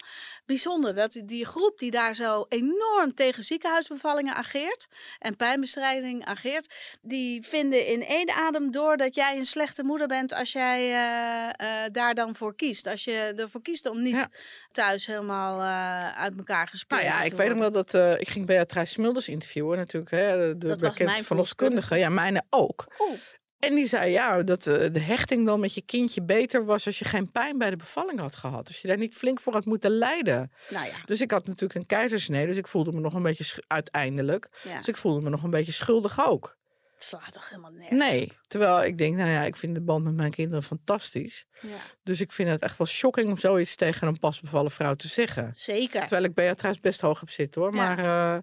bijzonder dat die- groep die daar zo enorm tegen ziekenhuisbevallingen ageert en pijnbestrijding ageert, die vinden in één adem door dat jij een slechte moeder bent als jij eh, eh, daar dan voor kiest. Als je ervoor kiest om niet Ja. thuis helemaal eh, uit elkaar gespeeld Nou ja, ik weet nog wel dat ik ging Beatrice Smulders interviewen natuurlijk, hè, de, Dat bekendste verloskundige. Ja, mijne ook. Oeh, En die zei ja, dat eh, de hechting dan met je kindje beter was als je geen pijn bij de bevalling had gehad. Als je daar niet flink voor had moeten lijden. nou ja, Dus ik had natuurlijk een keizersnee, dus ik voelde me nog een beetje uiteindelijk. ja. Dus ik voelde me nog een beetje schuldig ook. het slaat toch helemaal nergens. Nee, terwijl ik denk, nou ja, ik vind de band met mijn kinderen fantastisch. Ja, Dus ik vind het echt wel shocking om zoiets tegen een pasbevallen vrouw te zeggen. zeker. Terwijl ik Beatrice best hoog heb zitten hoor. Maar eh,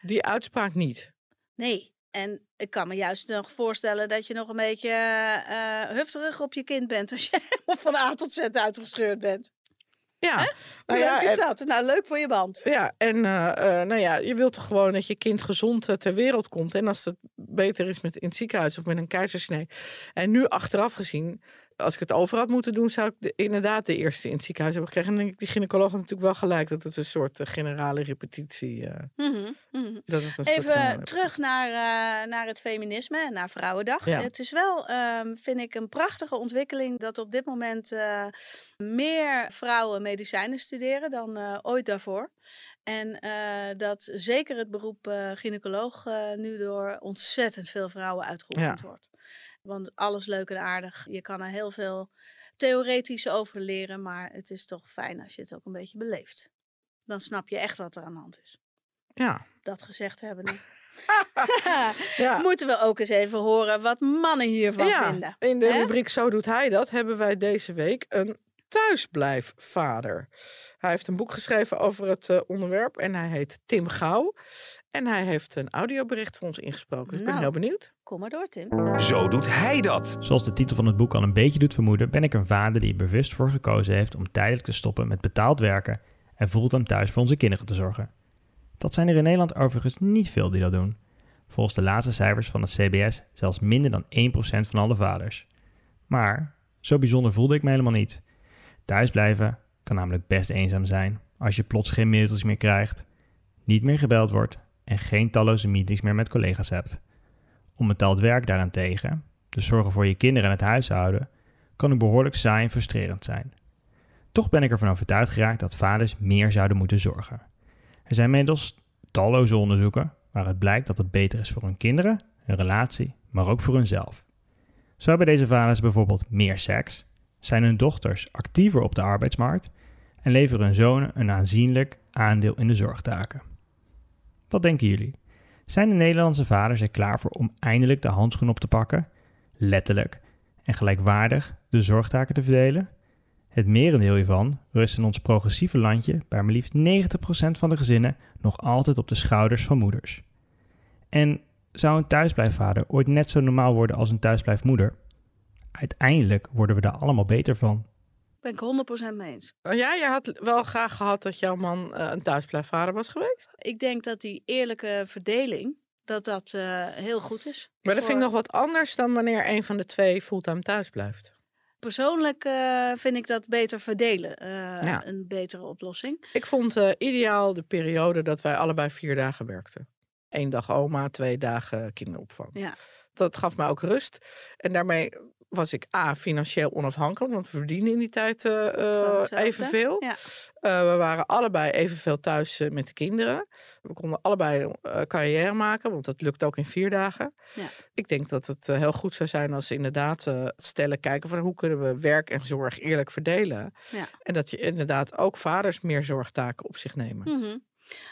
die uitspraak niet. Nee. En ik kan me juist nog voorstellen dat je nog een beetje eh hufterig op je kind bent als je van A tot Z uitgescheurd bent. Ja, nou ja, leuk is en, dat? Nou, leuk voor je band. ja, en eh, eh, nou ja, je wilt toch gewoon dat je kind gezond ter wereld komt. En als het beter is met in het ziekenhuis of met een keizersnee. En nu achteraf gezien, als ik het over had moeten doen, zou ik de- inderdaad de eerste in het ziekenhuis hebben gekregen. En dan denk ik die gynaecoloog had natuurlijk wel gelijk dat het een soort eh, generale repetitie. eh, Mhm, mhm. dat het een soort Even generale terug naar, eh, naar het feminisme en naar Vrouwendag. Ja. Het is wel, ehm, vind ik, een prachtige ontwikkeling dat op dit moment eh, meer vrouwen medicijnen studeren dan eh, ooit daarvoor. En eh, dat zeker het beroep eh, gynaecoloog eh, nu door ontzettend veel vrouwen uitgeoefend wordt. Want alles leuk en aardig. Je kan er heel veel theoretisch over leren, maar het is toch fijn als je het ook een beetje beleeft. Dan snap je echt wat er aan de hand is. Ja, Dat gezegd hebben nu. ja. Moeten we ook eens even horen wat mannen hiervan ja, vinden. in de rubriek Zo doet hij dat hebben wij deze week een thuisblijfvader. Hij heeft een boek geschreven over het eh, onderwerp en hij heet Tim Gauw. En hij heeft een audiobericht voor ons ingesproken. Dus ik ben Nou. heel benieuwd. Kom maar door, Tim. Zo doet hij dat. Zoals de titel van het boek al een beetje doet vermoeden, ben ik een vader die er bewust voor gekozen heeft om tijdelijk te stoppen met betaald werken en fulltime thuis voor onze kinderen te zorgen. Dat zijn er in Nederland overigens niet veel die dat doen. Volgens de laatste cijfers van het CBS zelfs minder dan 1% van alle vaders. Maar zo bijzonder voelde ik me helemaal niet. Thuisblijven kan namelijk best eenzaam zijn als je plots geen mailtjes meer krijgt, niet meer gebeld wordt en geen talloze meetings meer met collega's hebt. Onbetaald werk daarentegen, dus zorgen voor je kinderen en het huishouden, kan ook behoorlijk saai en frustrerend zijn. Toch ben ik ervan overtuigd geraakt dat vaders meer zouden moeten zorgen. Er zijn inmiddels talloze onderzoeken waaruit blijkt dat het beter is voor hun kinderen, hun relatie, maar ook voor hunzelf. Zo hebben deze vaders bijvoorbeeld meer seks, zijn hun dochters actiever op de arbeidsmarkt en leveren hun zonen een aanzienlijk aandeel in de zorgtaken. Wat denken jullie? Zijn de Nederlandse vaders er klaar voor om eindelijk de handschoen op te pakken, letterlijk, en gelijkwaardig de zorgtaken te verdelen? Het merendeel hiervan rust in ons progressieve landje bij maar liefst 90% van de gezinnen nog altijd op de schouders van moeders. En zou een thuisblijfvader ooit net zo normaal worden als een thuisblijfmoeder? Uiteindelijk worden we daar allemaal beter van. Ben ik 100% mee eens. Nou ja, je had wel graag gehad dat jouw man eh, een thuisblijfvader was geweest. Ik denk dat die eerlijke verdeling, dat dat eh, heel goed is. Maar dat vind ik nog wat anders dan wanneer een van de twee fulltime thuis blijft. Persoonlijk eh, vind ik dat beter verdelen. Ja. Een betere oplossing. Ik vond ideaal de periode dat wij allebei vier dagen werkten. Eén dag oma, twee dagen kinderopvang. Ja. Dat gaf mij ook rust. En daarmee was ik A, financieel onafhankelijk, want we verdienen in die tijd uh, evenveel. Ja. Uh, we waren allebei evenveel thuis uh, met de kinderen. We konden allebei carrière maken, want dat lukt ook in vier dagen. Ja. Ik denk dat het heel goed zou zijn als inderdaad stellen kijken van hoe kunnen we werk en zorg eerlijk verdelen. Ja. En dat je inderdaad ook vaders meer zorgtaken op zich nemen. Mm -hmm.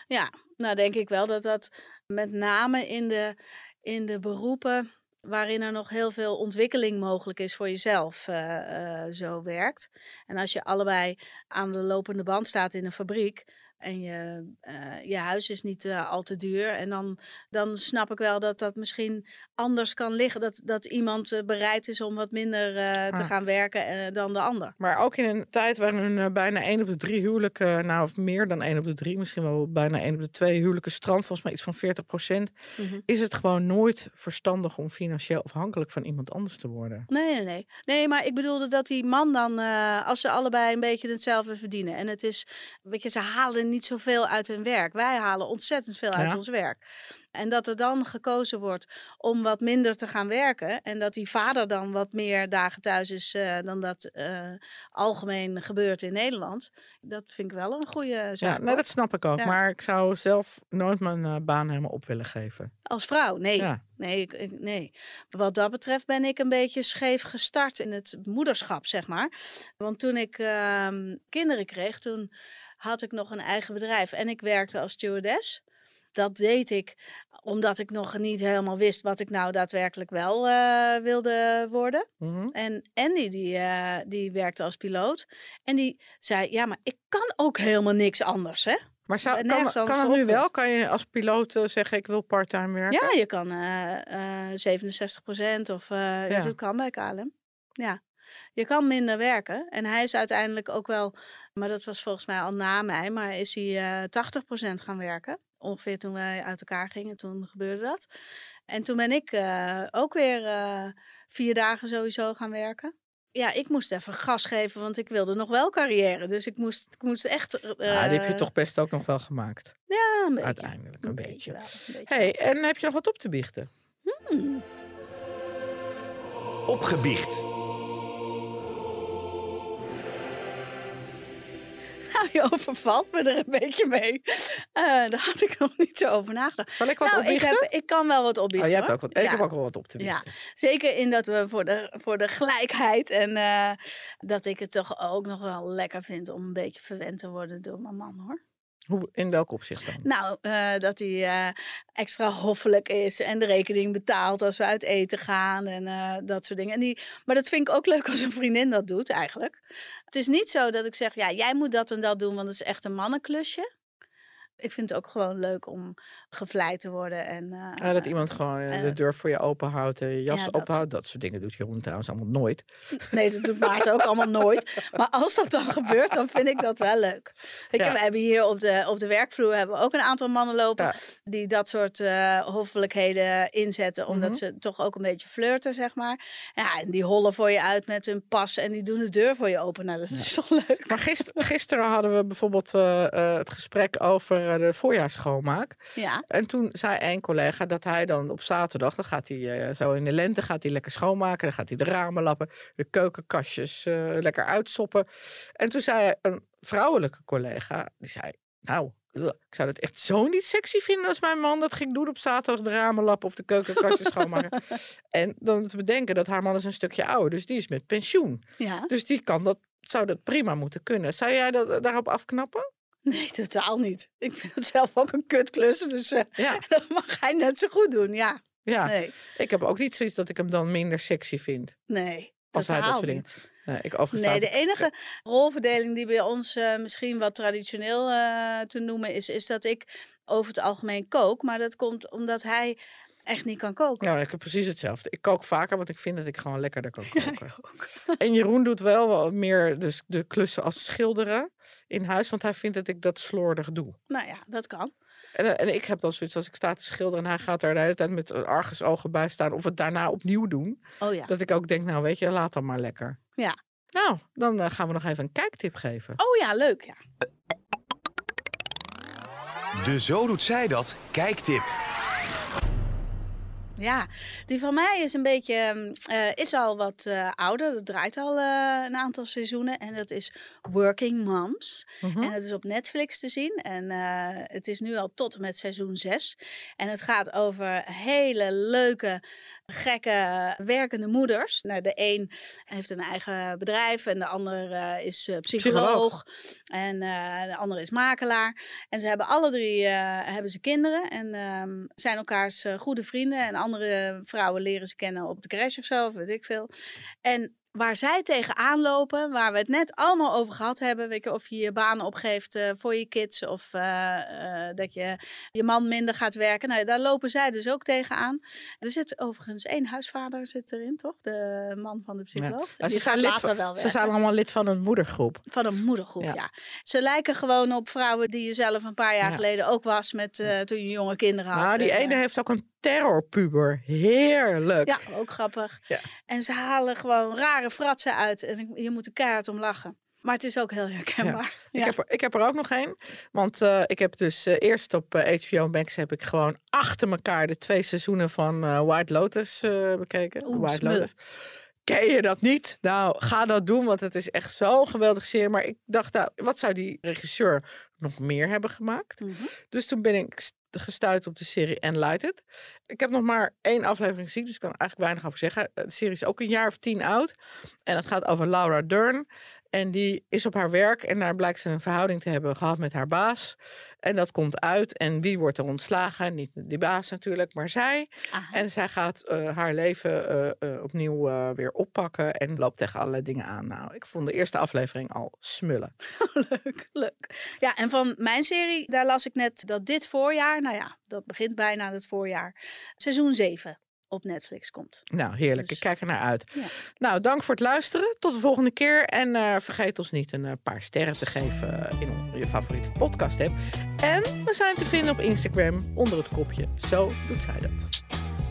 Ja, nou denk ik wel dat dat met name in de, in de beroepen waarin er nog heel veel ontwikkeling mogelijk is voor jezelf, uh, uh, zo werkt. En als je allebei aan de lopende band staat in een fabriek en je, uh, je huis is niet al te duur, en dan, dan snap ik wel dat dat misschien anders kan liggen. Dat, dat iemand bereid is om wat minder te Ah. gaan werken dan de ander. Maar ook in een tijd waarin bijna 1 op de 3 huwelijken, nou of meer dan 1 op de 3, misschien wel bijna 1 op de 2 huwelijken strand, volgens mij iets van 40 procent, Mm -hmm. is het gewoon nooit verstandig om financieel afhankelijk van iemand anders te worden. Nee, nee, nee. Nee, maar ik bedoelde dat die man dan, als ze allebei een beetje hetzelfde verdienen. En het is, weet je, ze halen niet zoveel uit hun werk. Wij halen ontzettend veel uit Ja. ons werk. En dat er dan gekozen wordt om wat minder te gaan werken. En dat die vader dan wat meer dagen thuis is uh, dan dat uh, algemeen gebeurt in Nederland. Dat vind ik wel een goede zaak. Ja, nee, dat snap ik ook. Ja. Maar ik zou zelf nooit mijn uh, baan helemaal op willen geven. Als vrouw, nee. Ja. Nee, ik, ik- nee. Wat dat betreft ben ik een beetje scheef gestart in het moederschap, zeg maar. Want toen ik ehm, kinderen kreeg, toen had ik nog een eigen bedrijf. En ik werkte als stewardess. Dat deed ik omdat ik nog niet helemaal wist wat ik nou daadwerkelijk wel eh, wilde worden. Mhm. En Andy, die, eh, die werkte als piloot. En die zei, ja, maar ik kan ook helemaal niks anders, hè? Maar zou, ben kan, het nu wel? Kan je als piloot eh, zeggen ik wil parttime werken? Ja, je kan eh, eh 67% of eh. Ja. dat kan bij KLM. Ja, je kan minder werken. En hij is uiteindelijk ook wel, maar dat was volgens mij al na mij, maar is hij eh 80% gaan werken. Ongeveer toen wij uit elkaar gingen, toen gebeurde dat. En toen ben ik eh, ook weer eh, vier dagen sowieso gaan werken. Ja, ik moest even gas geven, want ik wilde nog wel carrière. Dus ik moest, ik moest echt... eh, Ja, die heb je toch best ook nog wel gemaakt. Ja, een beetje. Uiteindelijk, een beetje. wel, een beetje. hey, en heb je nog wat op te biechten? Hmm. Opgebiecht. Nou, je overvalt me er een beetje mee. Eh, daar had ik nog niet zo over nagedacht. Zal ik wat nou, ik, heb, ik kan wel wat Oh, opbiechten. jij hebt ook wat. Ik Ja. heb ook wel wat op te Ja. biechten. Zeker in dat we voor de, voor de gelijkheid en eh, dat ik het toch ook nog wel lekker vind om een beetje verwend te worden door mijn man hoor. In welk opzicht dan? Nou, eh, dat hij eh, extra hoffelijk is en de rekening betaalt als we uit eten gaan en eh, dat soort dingen. En die, maar dat vind ik ook leuk als een vriendin dat doet eigenlijk. Het is niet zo dat ik zeg, ja, jij moet dat en dat doen, want het is echt een mannenklusje. Ik vind het ook gewoon leuk om gevleid te worden. En, eh, Ja, dat iemand gewoon eh, de eh, deur voor je open houdt, eh, je jas ja, dat. ophoudt. Dat soort dingen doet Jeroen trouwens allemaal nooit. Nee, dat doet Maarten ook allemaal nooit. Maar als dat dan gebeurt, dan vind ik dat wel leuk. Ja. we hebben hier op de, op de werkvloer hebben we ook een aantal mannen lopen die dat soort eh, hoffelijkheden inzetten, omdat Mhm. ze toch ook een beetje flirten, zeg maar. Ja, en die hollen voor je uit met hun pas en die doen de deur voor je open. Nou, dat is toch leuk. Maar gister, gisteren hadden we bijvoorbeeld eh, eh, het gesprek over eh, de voorjaarsschoonmaak. Ja, En toen zei een collega dat hij dan op zaterdag, dan gaat hij eh, zo in de lente, gaat hij lekker schoonmaken. Dan gaat hij de ramen lappen, de keukenkastjes eh, lekker uitsoppen. En toen zei een vrouwelijke collega, die zei, nou, ik zou het echt zo niet sexy vinden als mijn man dat ging doen op zaterdag, de ramen lappen of de keukenkastjes schoonmaken. En dan te bedenken dat haar man is een stukje ouder, dus die is met pensioen. ja. Dus die kan dat, zou dat prima moeten kunnen. Zou jij dat, daarop afknappen? Nee, totaal niet. Ik vind het zelf ook een kutklus, dus eh, Ja, dat mag hij net zo goed doen. Ja, ja. nee, Ik heb ook niet zoiets dat ik hem dan minder sexy vind. nee, Als hij dat totaal soort niet. Nee, ik Nee, de enige rolverdeling die bij ons eh, misschien wat traditioneel eh, te noemen is, is dat ik over het algemeen kook. Maar dat komt omdat hij echt niet kan koken. Nou, ik heb precies hetzelfde. Ik kook vaker, want ik vind dat ik gewoon lekkerder kan koken. En Jeroen doet wel wat meer dus de klussen als schilderen in huis, want hij vindt dat ik dat slordig doe. Nou ja, dat kan. En, eh, en ik heb dan zoiets als ik sta te schilderen en hij gaat daar de hele tijd met argusogen bij staan of het daarna opnieuw doen. Oh ja. Dat ik ook denk, nou weet je, laat dan maar lekker. Ja. Nou, dan eh, gaan we nog even een kijktip geven. Oh ja, leuk ja. De Zo doet zij dat kijktip. Ja, die van mij is een beetje, uh, is al wat uh, ouder. Dat draait al uh, een aantal seizoenen. En dat is Working Moms. Mm -hmm. En het is op Netflix te zien. En het is nu al tot en met seizoen 6. En het gaat over hele leuke gekke werkende moeders. Nou, de een heeft een eigen bedrijf en de ander uh, is uh, psycholoog, psycholoog. En uh, de andere is makelaar. En ze hebben alle drie hebben ze kinderen en um, zijn elkaars goede vrienden. En andere vrouwen leren ze kennen op de crash of zo, weet ik veel. En waar zij tegenaan lopen, waar we het net allemaal over gehad hebben. Weet je, of je je baan opgeeft uh, voor je kids of uh, uh, dat je je man minder gaat werken. Nou, daar lopen zij dus ook tegenaan. Er zit overigens één huisvader zit erin, toch? De man van de psycholoog. Ja. ze, zijn later van, wel ze zijn allemaal lid van een moedergroep. Van een moedergroep, ja. ja. Ze lijken gewoon op vrouwen die je zelf een paar jaar ja. geleden ook was met toen je jonge kinderen had. Nou, die ene heeft ook een terrorpuber. Heerlijk. Ja, ook grappig. Ja. En ze halen gewoon rare fratsen uit. En je moet er keihard om lachen. Maar het is ook heel herkenbaar. Ja. Ik, heb er, ik heb er ook nog één. Want uh, ik heb dus uh, eerst op uh, HBO Max heb ik gewoon achter elkaar de twee seizoenen van White Lotus bekeken. Oeh, White. Lotus. Ken je dat niet? Nou, ga dat doen, want het is echt zo'n geweldig serie. Maar ik dacht, nou, wat zou die regisseur nog meer hebben gemaakt? Mm -hmm. Dus toen ben ik gestuurd op de serie Enlightened. Ik heb nog maar één aflevering gezien, dus ik kan er eigenlijk weinig over zeggen. De serie is ook een jaar of tien oud. En het gaat over Laura Dern. En die is op haar werk en daar blijkt ze een verhouding te hebben gehad met haar baas. En dat komt uit. En wie wordt er ontslagen? Niet die baas natuurlijk, maar zij. Aha. En zij gaat uh, haar leven uh, uh, opnieuw weer oppakken en loopt tegen allerlei dingen aan. Nou, ik vond de eerste aflevering al smullen. leuk, leuk. Ja, en van mijn serie, daar las ik net dat dit voorjaar, nou ja, dat begint bijna het voorjaar, seizoen 7 op Netflix komt. Nou, heerlijk. Dus- Ik kijk er naar uit. Ja. Nou, dank voor het luisteren. Tot de volgende keer. En uh, vergeet ons niet een uh, paar sterren te geven in je favoriete podcast app. En we zijn te vinden op Instagram onder het kopje Zo doet zij dat.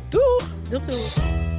Doeg! Doeg, doeg!